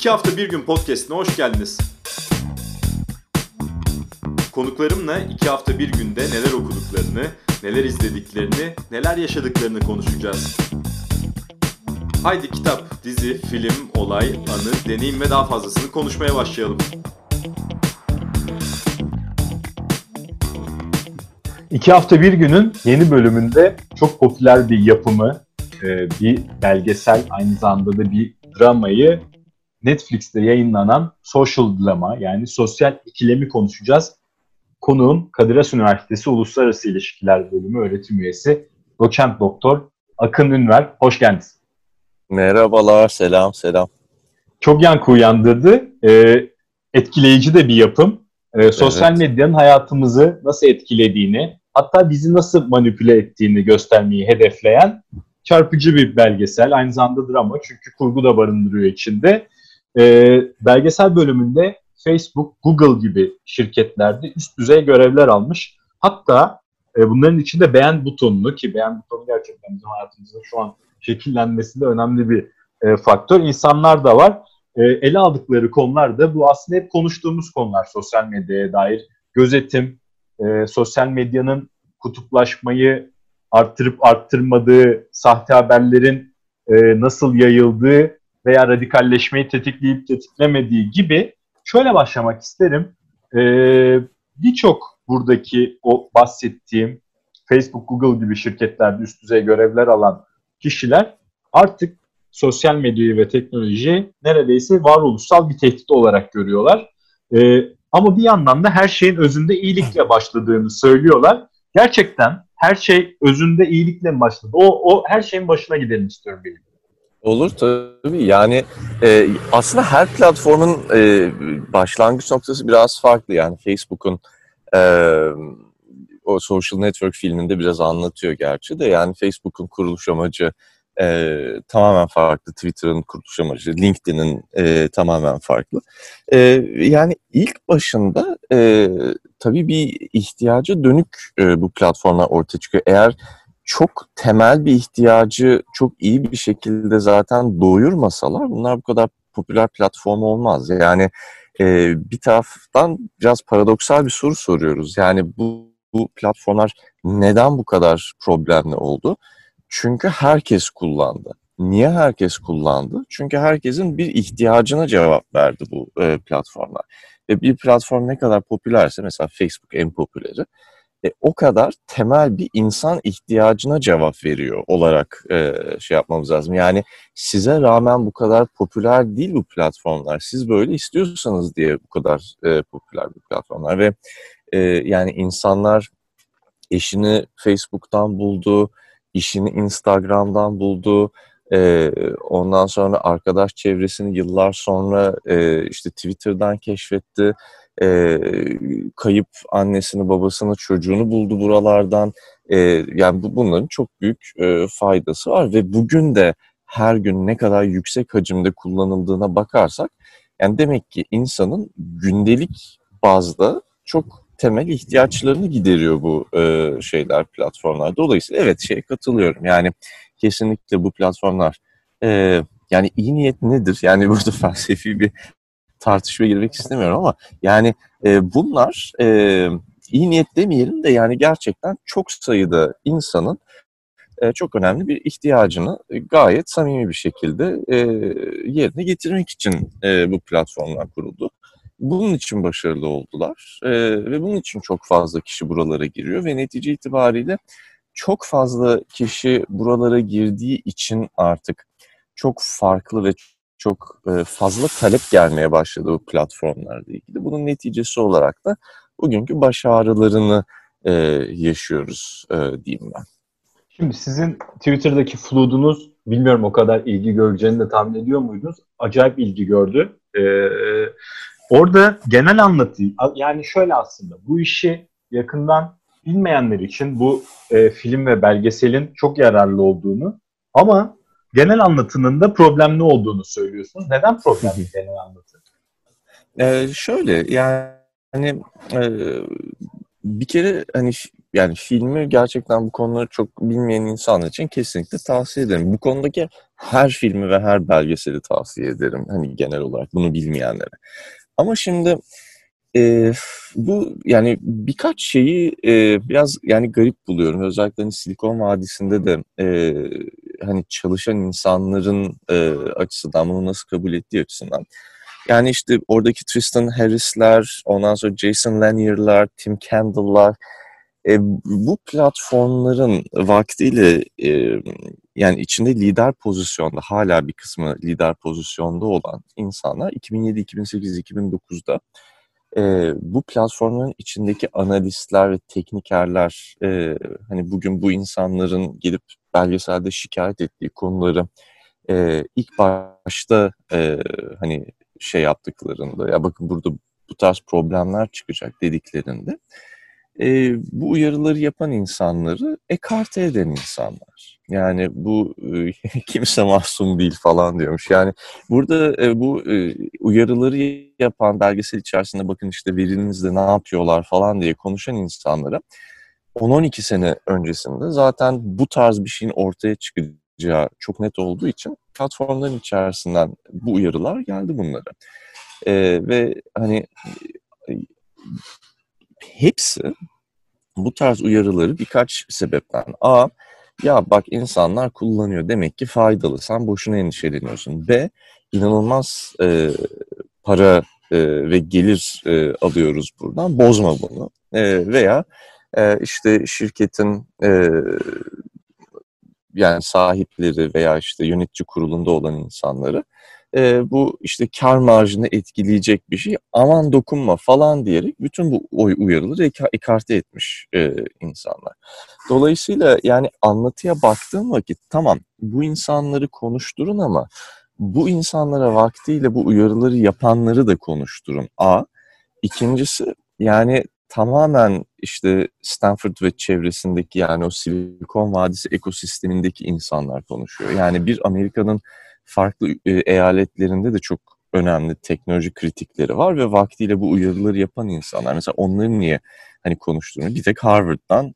İki hafta bir gün podcastine hoş geldiniz. Konuklarımla iki hafta bir günde neler okuduklarını, neler izlediklerini, neler yaşadıklarını konuşacağız. Haydi kitap, dizi, film, olay, anı, deneyim ve daha fazlasını konuşmaya başlayalım. İki hafta bir günün yeni bölümünde çok popüler bir yapımı, e, bir belgesel, aynı zamanda da bir dramayı Netflix'te yayınlanan Social Dilemma yani sosyal ikilemi konuşacağız. Konuğum Kadir Has Üniversitesi Uluslararası İlişkiler Bölümü öğretim üyesi doçent doktor Akın Ünver. Hoş geldiniz. Merhabalar, selam selam. Çok yankı uyandırdı. E, etkileyici de bir yapım. E, sosyal evet. medyanın hayatımızı nasıl etkilediğini, hatta bizi nasıl manipüle ettiğini göstermeyi hedefleyen çarpıcı bir belgesel. Aynı zamanda drama çünkü kurgu da barındırıyor içinde. E, belgesel bölümünde Facebook, Google gibi şirketlerde üst düzey görevler almış. Hatta e, bunların içinde beğen butonunu ki beğen butonu gerçekten bizim hayatımızda şu an şekillenmesinde önemli bir e, faktör. İnsanlar da var. E, ele aldıkları konular da bu aslında hep konuştuğumuz konular sosyal medyaya dair. Gözetim, e, sosyal medyanın kutuplaşmayı arttırıp arttırmadığı, sahte haberlerin e, nasıl yayıldığı veya radikalleşmeyi tetikleyip tetiklemediği gibi şöyle başlamak isterim. E, Birçok buradaki o bahsettiğim Facebook, Google gibi şirketlerde üst düzey görevler alan kişiler artık sosyal medyayı ve teknolojiyi neredeyse varoluşsal bir tehdit olarak görüyorlar. E, ama bir yandan da her şeyin özünde iyilikle başladığını söylüyorlar. Gerçekten her şey özünde iyilikle başladı? O, o her şeyin başına gidelim istiyorum benim. Olur tabii. Yani e, aslında her platformun e, başlangıç noktası biraz farklı. Yani Facebook'un e, o Social Network filminde biraz anlatıyor gerçi de. Yani Facebook'un kuruluş amacı e, tamamen farklı. Twitter'ın kuruluş amacı, LinkedIn'in e, tamamen farklı. E, yani ilk başında e, tabii bir ihtiyaca dönük e, bu platformlar ortaya çıkıyor. Eğer çok temel bir ihtiyacı çok iyi bir şekilde zaten doyurmasalar bunlar bu kadar popüler platform olmaz. Yani e, bir taraftan biraz paradoksal bir soru soruyoruz. Yani bu, bu platformlar neden bu kadar problemli oldu? Çünkü herkes kullandı. Niye herkes kullandı? Çünkü herkesin bir ihtiyacına cevap verdi bu e, platformlar. Ve bir platform ne kadar popülerse mesela Facebook en popüleri e, o kadar temel bir insan ihtiyacına cevap veriyor olarak e, şey yapmamız lazım. Yani size rağmen bu kadar popüler değil bu platformlar. Siz böyle istiyorsanız diye bu kadar e, popüler bu platformlar ve e, yani insanlar eşini Facebook'tan buldu, işini Instagram'dan buldu. Ee, ondan sonra arkadaş çevresini yıllar sonra e, işte Twitter'dan keşfetti. Ee, kayıp annesini, babasını, çocuğunu buldu buralardan. Ee, yani bu, bunların çok büyük e, faydası var ve bugün de her gün ne kadar yüksek hacimde kullanıldığına bakarsak yani demek ki insanın gündelik bazda çok temel ihtiyaçlarını gideriyor bu e, şeyler platformlar. Dolayısıyla evet şey katılıyorum. Yani kesinlikle bu platformlar e, yani iyi niyet nedir? Yani burada felsefi bir tartışma girmek istemiyorum ama yani e, bunlar e, iyi niyet demeyelim de yani gerçekten çok sayıda insanın e, çok önemli bir ihtiyacını gayet samimi bir şekilde e, yerine getirmek için e, bu platformlar kuruldu. Bunun için başarılı oldular e, ve bunun için çok fazla kişi buralara giriyor ve netice itibariyle çok fazla kişi buralara girdiği için artık çok farklı ve çok e, fazla talep gelmeye başladı bu platformlarla ilgili. Bunun neticesi olarak da bugünkü baş ağrılarını e, yaşıyoruz e, diyeyim ben. Şimdi sizin Twitter'daki flood'unuz bilmiyorum o kadar ilgi göreceğini de tahmin ediyor muydunuz? Acayip ilgi gördü. Ee, Orada genel anlatı yani şöyle aslında bu işi yakından bilmeyenler için bu e, film ve belgeselin çok yararlı olduğunu ama genel anlatının da problemli olduğunu söylüyorsunuz. Neden problemli genel anlatı? Ee, şöyle yani e, bir kere hani yani filmi gerçekten bu konuları çok bilmeyen insanlar için kesinlikle tavsiye ederim. Bu konudaki her filmi ve her belgeseli tavsiye ederim. Hani genel olarak bunu bilmeyenlere. Ama şimdi e, bu yani birkaç şeyi e, biraz yani garip buluyorum. Özellikle hani Silikon Vadisi'nde de e, hani çalışan insanların e, açısından bunu nasıl kabul ettiği açısından. Yani işte oradaki Tristan Harris'ler, ondan sonra Jason Lanier'lar, Tim Kendall'lar e, bu platformların vaktiyle e, yani içinde lider pozisyonda hala bir kısmı lider pozisyonda olan insanlar 2007, 2008, 2009'da e, bu platformların içindeki analistler ve teknikerler e, hani bugün bu insanların gelip belgeselde şikayet ettiği konuları e, ilk başta e, hani şey yaptıklarında ya bakın burada bu tarz problemler çıkacak dediklerinde e, bu uyarıları yapan insanları ekarte eden insanlar. Yani bu e, kimse masum değil falan diyormuş. Yani burada e, bu e, uyarıları yapan belgesel içerisinde bakın işte verinizde ne yapıyorlar falan diye konuşan insanlara 10-12 sene öncesinde zaten bu tarz bir şeyin ortaya çıkacağı çok net olduğu için platformların içerisinden bu uyarılar geldi bunlara. E, ve hani hepsi bu tarz uyarıları birkaç sebepten. A, ya bak insanlar kullanıyor demek ki faydalı. Sen boşuna endişeleniyorsun. B, inanılmaz e, para e, ve gelir e, alıyoruz buradan. Bozma bunu. E, veya e, işte şirketin e, yani sahipleri veya işte yönetici kurulunda olan insanları e, bu işte kar marjını etkileyecek bir şey aman dokunma falan diyerek bütün bu uyarıları ek ekarte etmiş e, insanlar. Dolayısıyla yani anlatıya baktığım vakit tamam bu insanları konuşturun ama bu insanlara vaktiyle bu uyarıları yapanları da konuşturun. A. İkincisi yani tamamen işte Stanford ve çevresindeki yani o Silikon Vadisi ekosistemindeki insanlar konuşuyor. Yani bir Amerika'nın farklı e, eyaletlerinde de çok önemli teknoloji kritikleri var ve vaktiyle bu uyarıları yapan insanlar. Mesela onların niye hani konuştuğunu bir tek Harvard'dan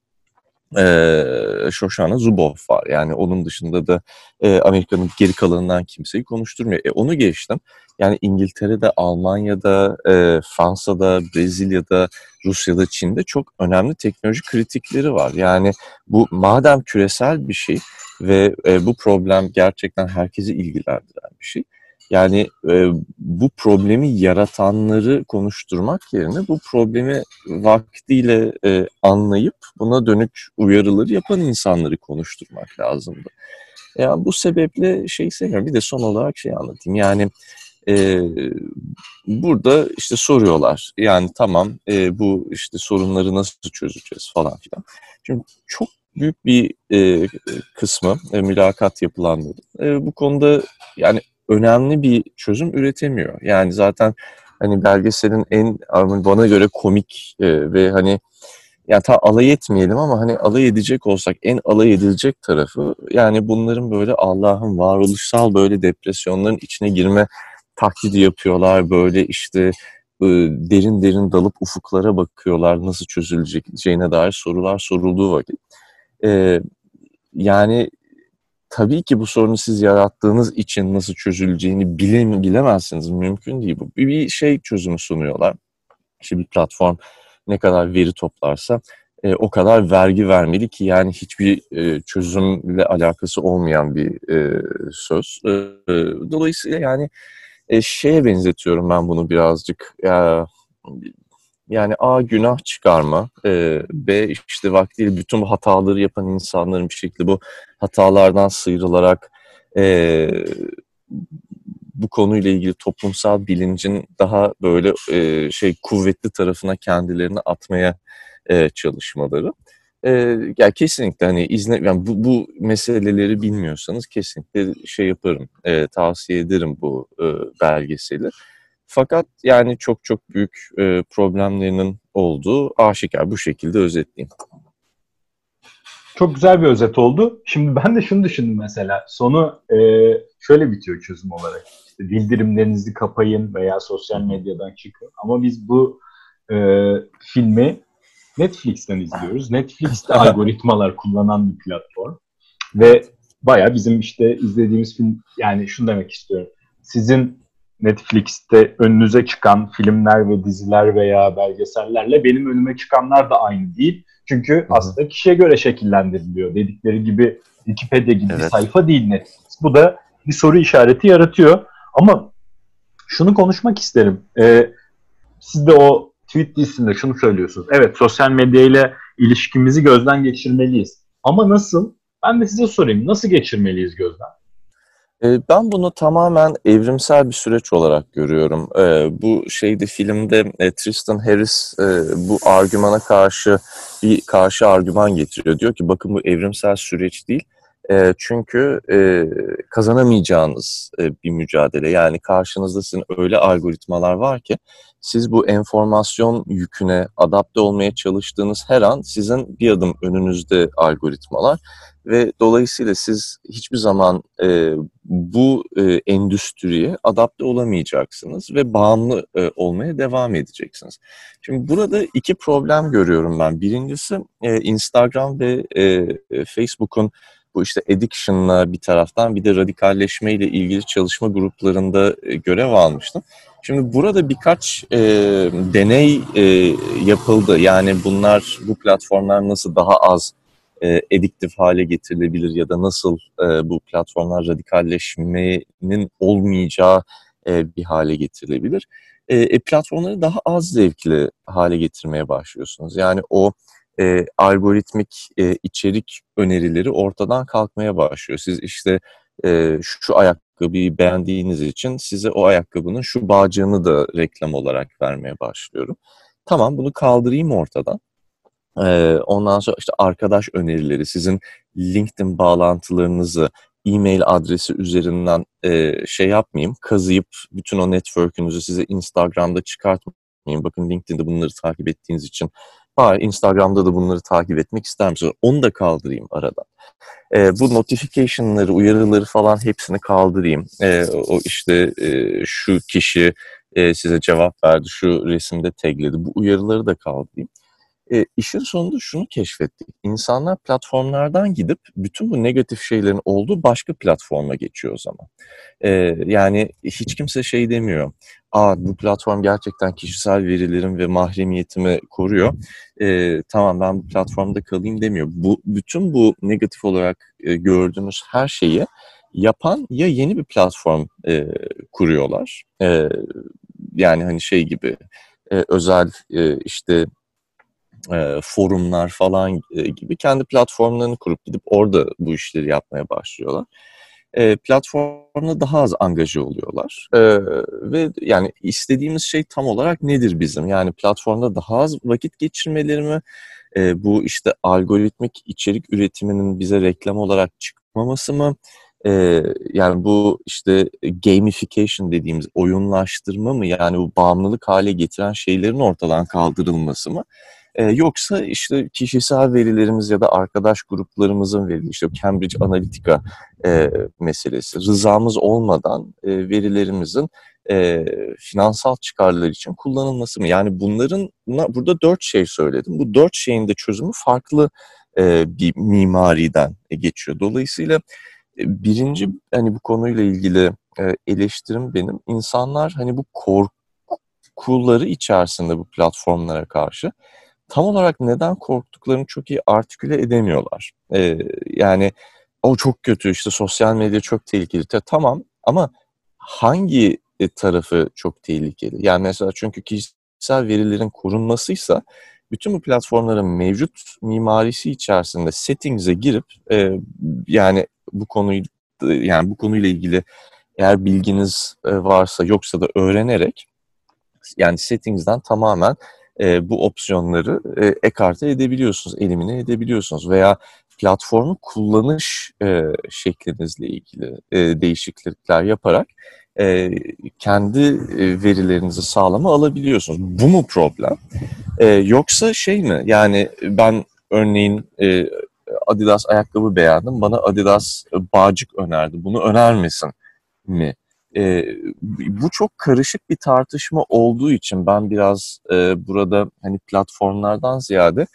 e, Shoshana Zuboff var. Yani onun dışında da e, Amerika'nın geri kalanından kimseyi konuşturmuyor. E, onu geçtim. Yani İngiltere'de, Almanya'da, e, Fransa'da, Brezilya'da, Rusya'da, Çin'de çok önemli teknoloji kritikleri var. Yani bu madem küresel bir şey ve e, bu problem gerçekten herkesi ilgilendiren bir şey. Yani e, bu problemi yaratanları konuşturmak yerine bu problemi vaktiyle e, anlayıp buna dönük uyarıları yapan insanları konuşturmak lazımdı. Yani bu sebeple şey sevmiyorum. Bir de son olarak şey anlatayım. Yani e, burada işte soruyorlar. Yani tamam e, bu işte sorunları nasıl çözeceğiz falan filan. Şimdi çok büyük bir e, kısmı e, mülakat yapılanların e, bu konuda yani önemli bir çözüm üretemiyor. Yani zaten hani belgeselin en bana göre komik e, ve hani yani ta alay etmeyelim ama hani alay edecek olsak en alay edilecek tarafı yani bunların böyle Allah'ın varoluşsal böyle depresyonların içine girme taklidi yapıyorlar. Böyle işte e, derin derin dalıp ufuklara bakıyorlar nasıl çözüleceğine dair sorular sorulduğu vakit. E, yani tabii ki bu sorunu siz yarattığınız için nasıl çözüleceğini bile, bilemezsiniz. Mümkün değil bu. Bir şey çözümü sunuyorlar. İşte bir platform ne kadar veri toplarsa e, o kadar vergi vermeli ki yani hiçbir e, çözümle alakası olmayan bir e, söz. E, dolayısıyla yani e, şeye benzetiyorum ben bunu birazcık. Ya, yani A günah çıkarma, e, B işte vaktiyle bütün bu hataları yapan insanların bir şekilde bu hatalardan sıyrılarak e, bu konuyla ilgili toplumsal bilincin daha böyle e, şey kuvvetli tarafına kendilerini atmaya e, çalışmaları. E, yani kesinlikle hani izle yani bu, bu meseleleri bilmiyorsanız kesinlikle şey yaparım, e, tavsiye ederim bu e, belgeseli. Fakat yani çok çok büyük e, problemlerinin olduğu aşikar. Bu şekilde özetleyeyim. Çok güzel bir özet oldu. Şimdi ben de şunu düşündüm mesela. Sonu e, şöyle bitiyor çözüm olarak. İşte bildirimlerinizi kapayın veya sosyal medyadan çıkın. Ama biz bu e, filmi Netflix'ten izliyoruz. Netflix'te algoritmalar kullanan bir platform. Ve baya bizim işte izlediğimiz film yani şunu demek istiyorum. Sizin Netflix'te önünüze çıkan filmler ve diziler veya belgesellerle benim önüme çıkanlar da aynı değil. Çünkü Hı-hı. aslında kişiye göre şekillendiriliyor. Dedikleri gibi Wikipedia gibi Evet. bir sayfa değil Netflix. Bu da bir soru işareti yaratıyor. Ama şunu konuşmak isterim. Ee, siz de o tweet dizisinde şunu söylüyorsunuz. Evet sosyal medyayla ilişkimizi gözden geçirmeliyiz. Ama nasıl? Ben de size sorayım. Nasıl geçirmeliyiz gözden? E, Ben bunu tamamen evrimsel bir süreç olarak görüyorum. E, Bu şeyde filmde e, Tristan Harris e, bu argümana karşı bir karşı argüman getiriyor. Diyor ki bakın bu evrimsel süreç değil. E, Çünkü e, kazanamayacağınız e, bir mücadele. Yani karşınızda sizin öyle algoritmalar var ki siz bu enformasyon yüküne adapte olmaya çalıştığınız her an sizin bir adım önünüzde algoritmalar ve dolayısıyla siz hiçbir zaman e, bu e, endüstriye adapte olamayacaksınız ve bağımlı e, olmaya devam edeceksiniz. Şimdi burada iki problem görüyorum ben. Birincisi e, Instagram ve e, Facebook'un bu işte addiction'la bir taraftan bir de radikalleşmeyle ilgili çalışma gruplarında e, görev almıştım. Şimdi burada birkaç e, deney e, yapıldı. Yani bunlar, bu platformlar nasıl daha az e, ediktif hale getirilebilir ya da nasıl e, bu platformlar radikalleşmenin olmayacağı e, bir hale getirilebilir. E, e, platformları daha az zevkli hale getirmeye başlıyorsunuz. Yani o e, algoritmik e, içerik önerileri ortadan kalkmaya başlıyor. Siz işte e, şu ayakkabıyı beğendiğiniz için size o ayakkabının şu bağcığını da reklam olarak vermeye başlıyorum. Tamam bunu kaldırayım ortadan. Ee, ondan sonra işte arkadaş önerileri, sizin LinkedIn bağlantılarınızı e-mail adresi üzerinden e, şey yapmayayım, kazıyıp bütün o network'ünüzü size Instagram'da çıkartmayayım. Bakın LinkedIn'de bunları takip ettiğiniz için bari Instagram'da da bunları takip etmek ister misiniz? Onu da kaldırayım aradan. E, bu notification'ları, uyarıları falan hepsini kaldırayım. E, o işte e, şu kişi e, size cevap verdi, şu resimde tagledi. Bu uyarıları da kaldırayım. E, işin sonunda şunu keşfettik. İnsanlar platformlardan gidip bütün bu negatif şeylerin olduğu başka platforma geçiyor o zaman. E, yani hiç kimse şey demiyor. Aa bu platform gerçekten kişisel verilerim ve mahremiyetimi koruyor. E, tamam ben bu platformda kalayım demiyor. Bu bütün bu negatif olarak e, gördüğümüz her şeyi yapan ya yeni bir platform e, kuruyorlar. E, yani hani şey gibi e, özel e, işte e, forumlar falan e, gibi kendi platformlarını kurup gidip orada bu işleri yapmaya başlıyorlar. E, platformda daha az angaje oluyorlar E, ve yani istediğimiz şey tam olarak nedir bizim? Yani platformda daha az vakit geçirmeleri mi? E, bu işte algoritmik içerik üretiminin bize reklam olarak çıkmaması mı? E, yani bu işte gamification dediğimiz oyunlaştırma mı? Yani bu bağımlılık hale getiren şeylerin ortadan kaldırılması mı? Ee, yoksa işte kişisel verilerimiz ya da arkadaş gruplarımızın verileri, işte Cambridge Analytica e, meselesi, rızamız olmadan e, verilerimizin e, finansal çıkarlar için kullanılması mı? Yani bunların, burada dört şey söyledim. Bu dört şeyin de çözümü farklı e, bir mimariden geçiyor. Dolayısıyla e, birinci hani bu konuyla ilgili e, eleştirim benim. İnsanlar hani bu korkuları içerisinde bu platformlara karşı tam olarak neden korktuklarını çok iyi artiküle edemiyorlar. Ee, yani o çok kötü işte sosyal medya çok tehlikeli. Tamam ama hangi e, tarafı çok tehlikeli? Yani mesela çünkü kişisel verilerin korunmasıysa bütün bu platformların mevcut mimarisi içerisinde settings'e girip e, yani bu konuyu yani bu konuyla ilgili eğer bilginiz e, varsa yoksa da öğrenerek yani settings'den tamamen e, bu opsiyonları e, ekarte edebiliyorsunuz, elimine edebiliyorsunuz veya platformu kullanış e, şeklinizle ilgili e, değişiklikler yaparak e, kendi e, verilerinizi sağlama alabiliyorsunuz. Bu mu problem? E, yoksa şey mi? Yani ben örneğin e, Adidas ayakkabı beğendim, bana Adidas bağcık önerdi. Bunu önermesin mi? E, bu çok karışık bir tartışma olduğu için ben biraz e, burada hani platformlardan ziyade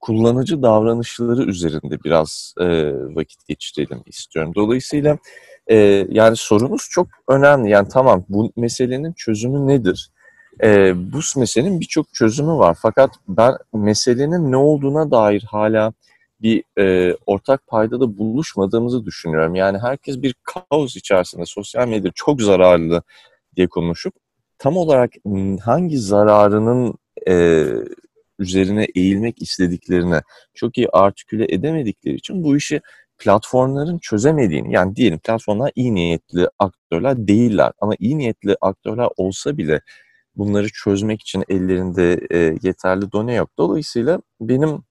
kullanıcı davranışları üzerinde biraz e, vakit geçirelim istiyorum. Dolayısıyla e, yani sorunuz çok önemli. Yani tamam bu meselenin çözümü nedir? E, bu meselenin birçok çözümü var. Fakat ben meselenin ne olduğuna dair hala bir e, ortak paydada buluşmadığımızı düşünüyorum. Yani herkes bir kaos içerisinde sosyal medya çok zararlı diye konuşup tam olarak hangi zararının e, üzerine eğilmek istediklerini çok iyi artiküle edemedikleri için bu işi platformların çözemediğini yani diyelim platformlar iyi niyetli aktörler değiller ama iyi niyetli aktörler olsa bile bunları çözmek için ellerinde e, yeterli done yok. Dolayısıyla benim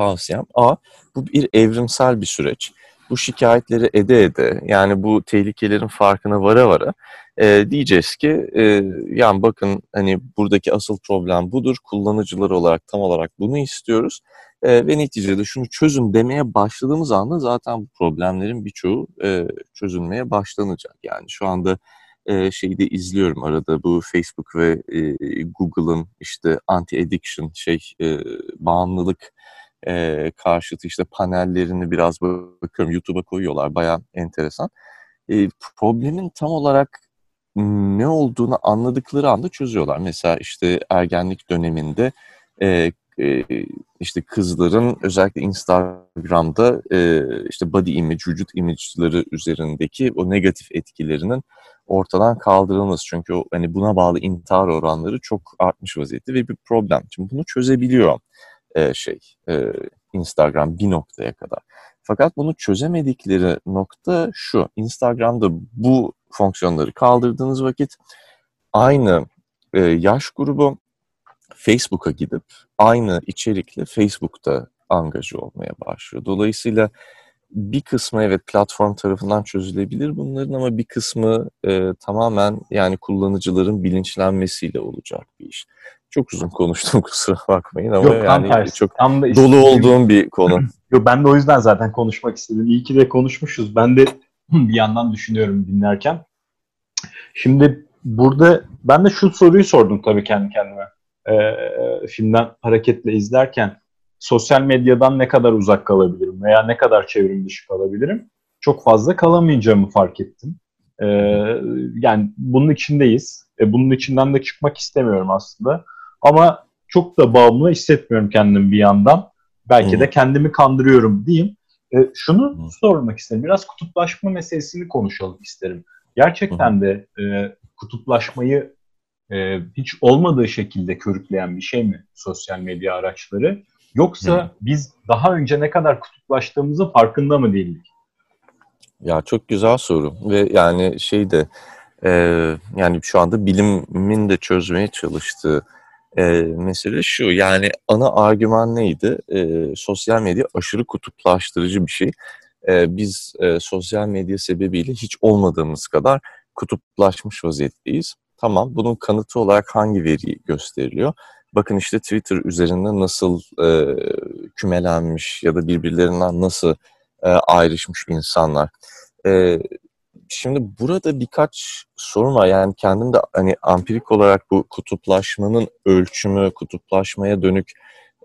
tavsiyem A, bu bir evrimsel bir süreç. Bu şikayetleri ede ede yani bu tehlikelerin farkına vara vara e, diyeceğiz ki e, yani bakın hani buradaki asıl problem budur. Kullanıcılar olarak tam olarak bunu istiyoruz. E, ve neticede şunu çözün demeye başladığımız anda zaten bu problemlerin birçoğu e, çözülmeye başlanacak. Yani şu anda e, şeyi de izliyorum arada bu Facebook ve e, Google'ın işte anti-addiction şey e, bağımlılık e, karşıtı işte panellerini biraz bakıyorum YouTube'a koyuyorlar baya enteresan. E, problemin tam olarak ne olduğunu anladıkları anda çözüyorlar. Mesela işte ergenlik döneminde e, e, işte kızların özellikle Instagram'da e, işte body image, vücut image'ları üzerindeki o negatif etkilerinin ortadan kaldırılması. Çünkü o, hani buna bağlı intihar oranları çok artmış vaziyette ve bir problem. Şimdi bunu çözebiliyor e, şey e, Instagram bir noktaya kadar. Fakat bunu çözemedikleri nokta şu. Instagram'da bu fonksiyonları kaldırdığınız vakit aynı e, yaş grubu Facebook'a gidip aynı içerikle Facebook'ta angaja olmaya başlıyor. Dolayısıyla bir kısmı evet platform tarafından çözülebilir bunların ama bir kısmı e, tamamen yani kullanıcıların bilinçlenmesiyle olacak bir iş. Çok uzun konuştum kusura bakmayın ama Yok, yani tersi. çok Tam da dolu istediğim- olduğum bir konu. Yo, ben de o yüzden zaten konuşmak istedim. İyi ki de konuşmuşuz. Ben de bir yandan düşünüyorum dinlerken. Şimdi burada ben de şu soruyu sordum tabii kendi kendime. Ee, filmden hareketle izlerken sosyal medyadan ne kadar uzak kalabilirim veya ne kadar çevrim dışı kalabilirim? Çok fazla kalamayacağımı fark ettim. Ee, yani bunun içindeyiz. E, bunun içinden de çıkmak istemiyorum aslında. Ama çok da bağımlı hissetmiyorum kendimi bir yandan. Belki Hı. de kendimi kandırıyorum diyeyim. E, şunu Hı. sormak isterim. Biraz kutuplaşma meselesini konuşalım isterim. Gerçekten de e, kutuplaşmayı e, hiç olmadığı şekilde körükleyen bir şey mi sosyal medya araçları? Yoksa Hı. biz daha önce ne kadar kutuplaştığımızın farkında mı değildik? Ya çok güzel soru ve yani şey de e, yani şu anda bilimin de çözmeye çalıştığı e, mesele şu yani ana argüman neydi? E, sosyal medya aşırı kutuplaştırıcı bir şey. E, biz e, sosyal medya sebebiyle hiç olmadığımız kadar kutuplaşmış vaziyetteyiz. Tamam bunun kanıtı olarak hangi veri gösteriliyor? Bakın işte Twitter üzerinde nasıl e, kümelenmiş ya da birbirlerinden nasıl e, ayrışmış insanlar. E, şimdi burada birkaç sorun var. Yani kendim de hani ampirik olarak bu kutuplaşmanın ölçümü, kutuplaşmaya dönük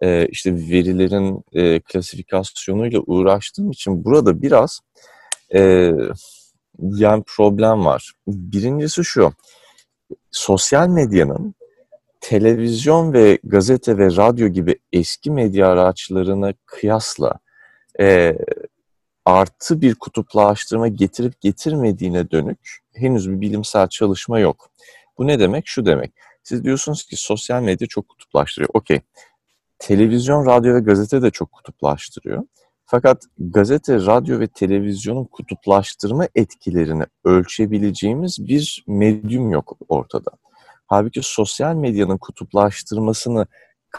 e, işte verilerin e, klasifikasyonuyla uğraştığım için burada biraz e, yani problem var. Birincisi şu, sosyal medyanın televizyon ve gazete ve radyo gibi eski medya araçlarına kıyasla e, artı bir kutuplaştırma getirip getirmediğine dönük henüz bir bilimsel çalışma yok. Bu ne demek? Şu demek. Siz diyorsunuz ki sosyal medya çok kutuplaştırıyor. Okey. Televizyon, radyo ve gazete de çok kutuplaştırıyor. Fakat gazete, radyo ve televizyonun kutuplaştırma etkilerini ölçebileceğimiz bir medyum yok ortada. Halbuki sosyal medyanın kutuplaştırmasını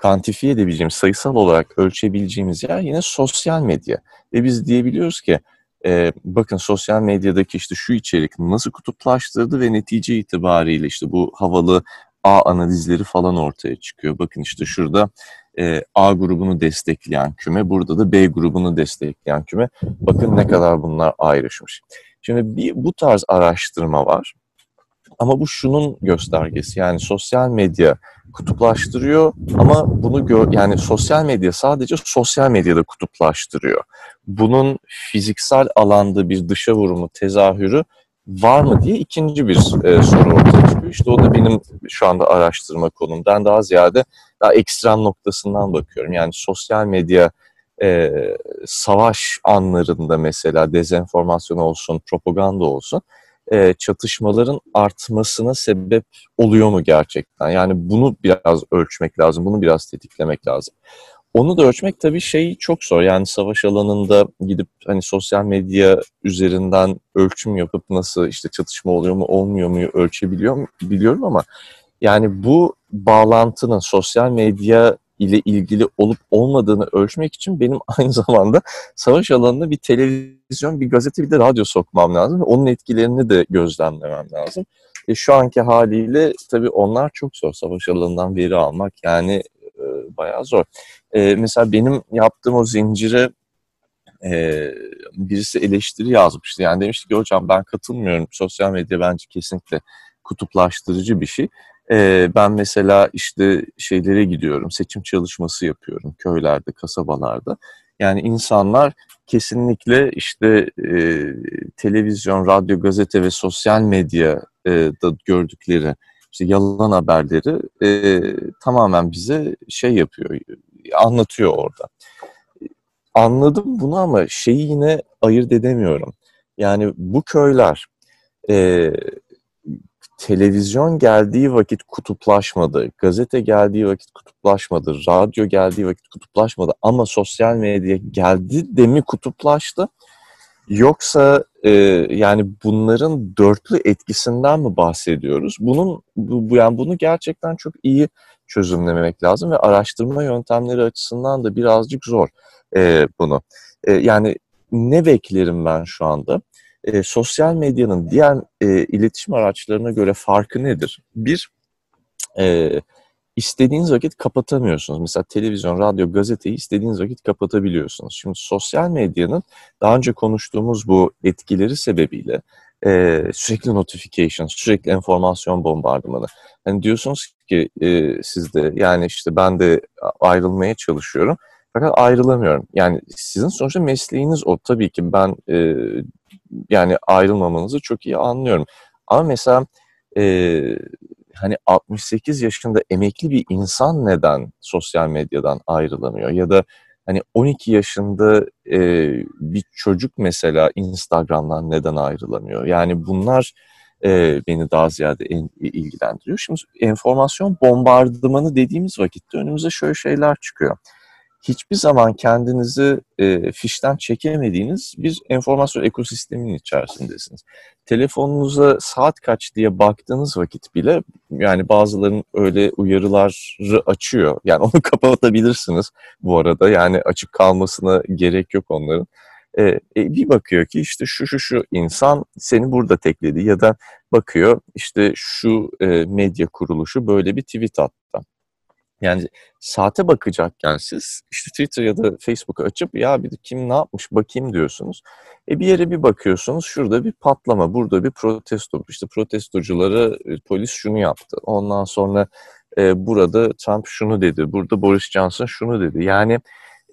kantifiye edebileceğimiz, sayısal olarak ölçebileceğimiz yer yine sosyal medya. Ve biz diyebiliyoruz ki e, bakın sosyal medyadaki işte şu içerik nasıl kutuplaştırdı ve netice itibariyle işte bu havalı A analizleri falan ortaya çıkıyor. Bakın işte şurada e, A grubunu destekleyen küme, burada da B grubunu destekleyen küme. Bakın ne kadar bunlar ayrışmış. Şimdi bir bu tarz araştırma var. Ama bu şunun göstergesi yani sosyal medya kutuplaştırıyor ama bunu gör, yani sosyal medya sadece sosyal medyada kutuplaştırıyor. Bunun fiziksel alanda bir dışa vurumu, tezahürü var mı diye ikinci bir e, soru ortaya çıkıyor. İşte o da benim şu anda araştırma konumdan daha ziyade daha ekstrem noktasından bakıyorum. Yani sosyal medya e, savaş anlarında mesela dezenformasyon olsun, propaganda olsun e, çatışmaların artmasına sebep oluyor mu gerçekten? Yani bunu biraz ölçmek lazım, bunu biraz tetiklemek lazım. Onu da ölçmek tabii şey çok zor. Yani savaş alanında gidip hani sosyal medya üzerinden ölçüm yapıp nasıl işte çatışma oluyor mu olmuyor mu ölçebiliyor mu biliyorum ama yani bu bağlantının sosyal medya ile ilgili olup olmadığını ölçmek için benim aynı zamanda savaş alanında bir televizyon, bir gazete, bir de radyo sokmam lazım. Onun etkilerini de gözlemlemem lazım. E, şu anki haliyle tabii onlar çok zor. Savaş alanından veri almak yani e, bayağı zor. E, mesela benim yaptığım o zincire e, birisi eleştiri yazmıştı. Yani demişti ki hocam ben katılmıyorum. Sosyal medya bence kesinlikle kutuplaştırıcı bir şey. E, ben mesela işte şeylere gidiyorum, seçim çalışması yapıyorum köylerde, kasabalarda. Yani insanlar kesinlikle işte e, televizyon, radyo, gazete ve sosyal medyada gördükleri işte yalan haberleri e, tamamen bize şey yapıyor, anlatıyor orada. Anladım bunu ama şeyi yine ayırt edemiyorum. Yani bu köyler e, televizyon geldiği vakit kutuplaşmadı, gazete geldiği vakit kutuplaşmadı, radyo geldiği vakit kutuplaşmadı ama sosyal medya geldi de mi kutuplaştı? Yoksa e, yani bunların dörtlü etkisinden mi bahsediyoruz? Bunun bu, yani bunu gerçekten çok iyi çözümlemek lazım ve araştırma yöntemleri açısından da birazcık zor e, bunu. E, yani ne beklerim ben şu anda? E, sosyal medyanın diğer e, iletişim araçlarına göre farkı nedir? Bir, e, istediğiniz vakit kapatamıyorsunuz. Mesela televizyon, radyo, gazeteyi istediğiniz vakit kapatabiliyorsunuz. Şimdi sosyal medyanın daha önce konuştuğumuz bu etkileri sebebiyle e, sürekli notification, sürekli enformasyon bombardımanı. Yani diyorsunuz ki e, siz de yani işte ben de ayrılmaya çalışıyorum. Fakat ayrılamıyorum. Yani sizin sonuçta mesleğiniz o. Tabii ki ben e, yani ayrılmamanızı çok iyi anlıyorum. Ama mesela e, hani 68 yaşında emekli bir insan neden sosyal medyadan ayrılamıyor? Ya da hani 12 yaşında e, bir çocuk mesela Instagram'dan neden ayrılamıyor? Yani bunlar e, beni daha ziyade en, ilgilendiriyor. Şimdi enformasyon bombardımanı dediğimiz vakitte önümüze şöyle şeyler çıkıyor hiçbir zaman kendinizi e, fişten çekemediğiniz bir enformasyon ekosistemin içerisindesiniz. Telefonunuza saat kaç diye baktığınız vakit bile yani bazıların öyle uyarıları açıyor. Yani onu kapatabilirsiniz bu arada. Yani açık kalmasına gerek yok onların. E, e, bir bakıyor ki işte şu şu şu insan seni burada tekledi ya da bakıyor işte şu e, medya kuruluşu böyle bir tweet attı. Yani saate bakacakken siz işte Twitter ya da Facebook'u açıp ya bir kim ne yapmış bakayım diyorsunuz. E bir yere bir bakıyorsunuz şurada bir patlama, burada bir protesto. İşte protestoculara e, polis şunu yaptı. Ondan sonra e, burada Trump şunu dedi, burada Boris Johnson şunu dedi. Yani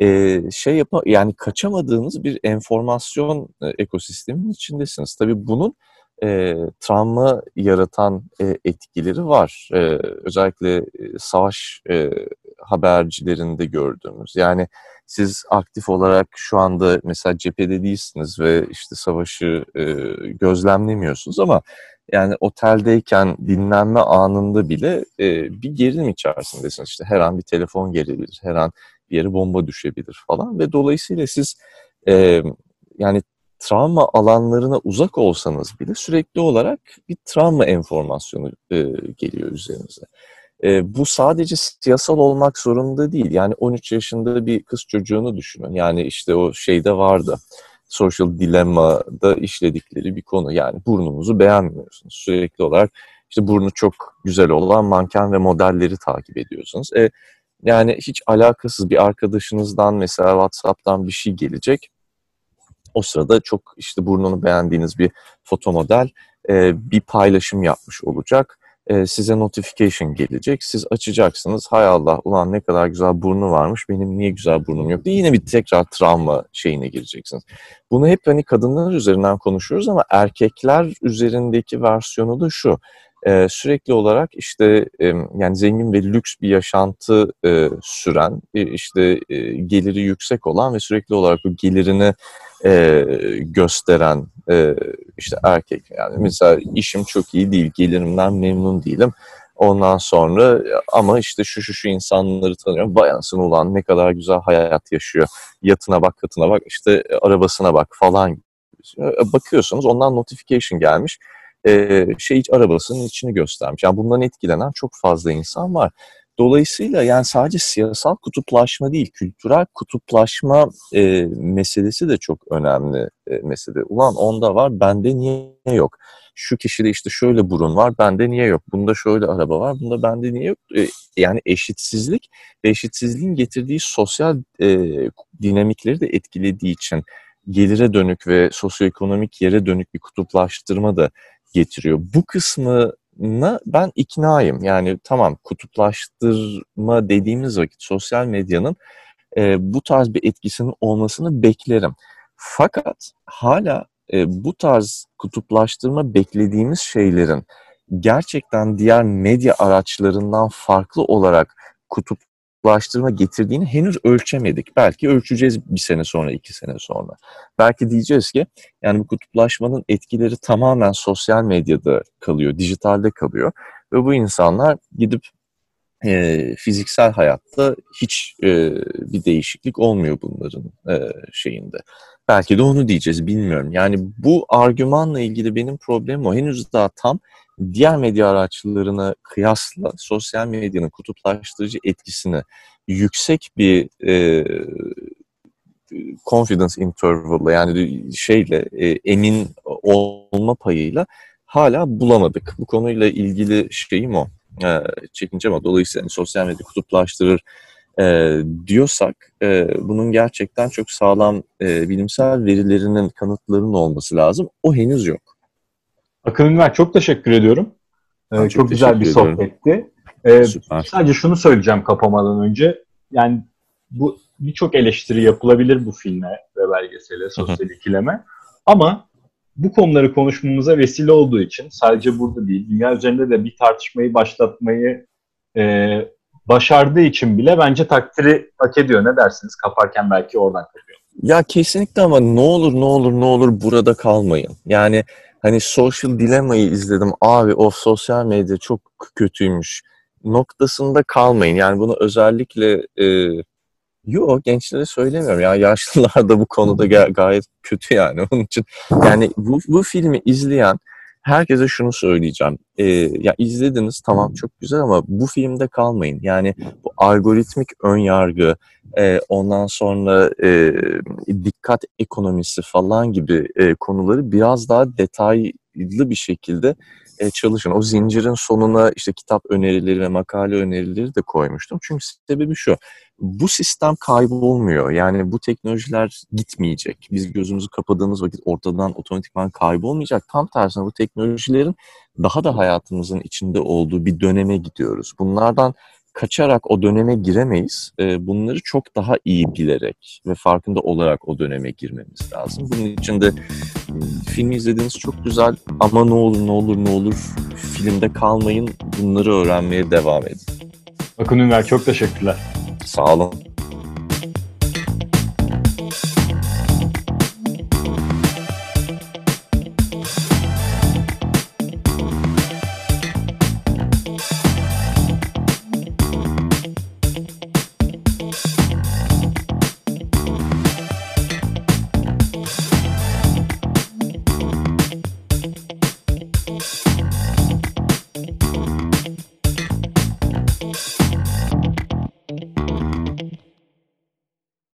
e, şey yapma yani kaçamadığınız bir enformasyon e, ekosistemin içindesiniz. Tabii bunun e, travma yaratan e, etkileri var. E, özellikle e, savaş e, habercilerinde gördüğümüz. Yani siz aktif olarak şu anda mesela cephede değilsiniz ve işte savaşı e, gözlemlemiyorsunuz ama yani oteldeyken dinlenme anında bile e, bir gerilim içerisindesiniz. İşte her an bir telefon gelebilir, her an bir yere bomba düşebilir falan ve dolayısıyla siz e, yani travma alanlarına uzak olsanız bile sürekli olarak bir travma enformasyonu e, geliyor üzerinize. E, bu sadece siyasal olmak zorunda değil. Yani 13 yaşında bir kız çocuğunu düşünün. Yani işte o şeyde vardı. Social Dilemma'da işledikleri bir konu. Yani burnunuzu beğenmiyorsunuz. Sürekli olarak işte burnu çok güzel olan manken ve modelleri takip ediyorsunuz. E, yani hiç alakasız bir arkadaşınızdan mesela WhatsApp'tan bir şey gelecek o sırada çok işte burnunu beğendiğiniz bir foto model e, bir paylaşım yapmış olacak. E, size notification gelecek. Siz açacaksınız. Hay Allah ulan ne kadar güzel burnu varmış. Benim niye güzel burnum yok diye yine bir tekrar travma şeyine gireceksiniz. Bunu hep hani kadınlar üzerinden konuşuyoruz ama erkekler üzerindeki versiyonu da şu. Ee, sürekli olarak işte e, yani zengin ve lüks bir yaşantı e, süren, e, işte e, geliri yüksek olan ve sürekli olarak bu gelirini e, gösteren e, işte erkek. Yani mesela işim çok iyi değil, gelirimden memnun değilim. Ondan sonra ama işte şu şu şu insanları tanıyorum. Bayansın ulan ne kadar güzel hayat yaşıyor. Yatına bak, katına bak, işte arabasına bak falan. Bakıyorsunuz ondan notification gelmiş e, şey arabasının içini göstermiş. Yani bundan etkilenen çok fazla insan var. Dolayısıyla yani sadece siyasal kutuplaşma değil, kültürel kutuplaşma e, meselesi de çok önemli e, mesele. Ulan onda var, bende niye yok? Şu kişide işte şöyle burun var, bende niye yok? Bunda şöyle araba var, bunda bende niye yok? E, yani eşitsizlik ve eşitsizliğin getirdiği sosyal e, dinamikleri de etkilediği için gelire dönük ve sosyoekonomik yere dönük bir kutuplaştırma da getiriyor. Bu kısmına ben iknayım. Yani tamam kutuplaştırma dediğimiz vakit sosyal medyanın e, bu tarz bir etkisinin olmasını beklerim. Fakat hala e, bu tarz kutuplaştırma beklediğimiz şeylerin gerçekten diğer medya araçlarından farklı olarak kutup kutuplaştırma getirdiğini henüz ölçemedik. Belki ölçeceğiz bir sene sonra, iki sene sonra. Belki diyeceğiz ki yani bu kutuplaşmanın etkileri tamamen sosyal medyada kalıyor, dijitalde kalıyor. Ve bu insanlar gidip e, fiziksel hayatta hiç e, bir değişiklik olmuyor bunların e, şeyinde. Belki de onu diyeceğiz bilmiyorum. Yani bu argümanla ilgili benim problemim o. Henüz daha tam diğer medya araçlarına kıyasla sosyal medyanın kutuplaştırıcı etkisini yüksek bir e, confidence interval'la yani şeyle e, emin olma payıyla hala bulamadık. Bu konuyla ilgili şeyim o. E, çekincem o. Dolayısıyla yani sosyal medya kutuplaştırır e, diyorsak e, bunun gerçekten çok sağlam e, bilimsel verilerinin, kanıtlarının olması lazım. O henüz yok. Akın Ünver çok teşekkür ediyorum. Ee, çok, çok güzel bir sohbetti. Ee, sadece şunu söyleyeceğim kapamadan önce. Yani bu birçok eleştiri yapılabilir bu filme ve belgesele, sosyal ikileme. Ama bu konuları konuşmamıza vesile olduğu için sadece burada değil, dünya üzerinde de bir tartışmayı başlatmayı e, başardığı için bile bence takdiri hak ediyor. Ne dersiniz? Kaparken belki oradan kapıyor. Ya kesinlikle ama ne olur ne olur ne olur burada kalmayın. Yani hani Social Dilemma'yı izledim. Abi o sosyal medya çok kötüymüş noktasında kalmayın. Yani bunu özellikle e, Yo gençlere söylemiyorum ya yaşlılar da bu konuda gayet kötü yani onun için yani bu, bu filmi izleyen herkese şunu söyleyeceğim. Ee, ya izlediniz tamam çok güzel ama bu filmde kalmayın. Yani bu algoritmik ön yargı, e, ondan sonra e, dikkat ekonomisi falan gibi e, konuları biraz daha detaylı bir şekilde e, çalışın. O zincirin sonuna işte kitap önerileri ve makale önerileri de koymuştum. Çünkü sebebi şu, bu sistem kaybolmuyor. Yani bu teknolojiler gitmeyecek. Biz gözümüzü kapadığımız vakit ortadan otomatikman kaybolmayacak. Tam tersine bu teknolojilerin daha da hayatımızın içinde olduğu bir döneme gidiyoruz. Bunlardan kaçarak o döneme giremeyiz. E, bunları çok daha iyi bilerek ve farkında olarak o döneme girmemiz lazım. Bunun için de filmi izlediğiniz çok güzel ama ne olur ne olur ne olur filmde kalmayın. Bunları öğrenmeye devam edin. Akın Ünver çok teşekkürler. Sağ olun.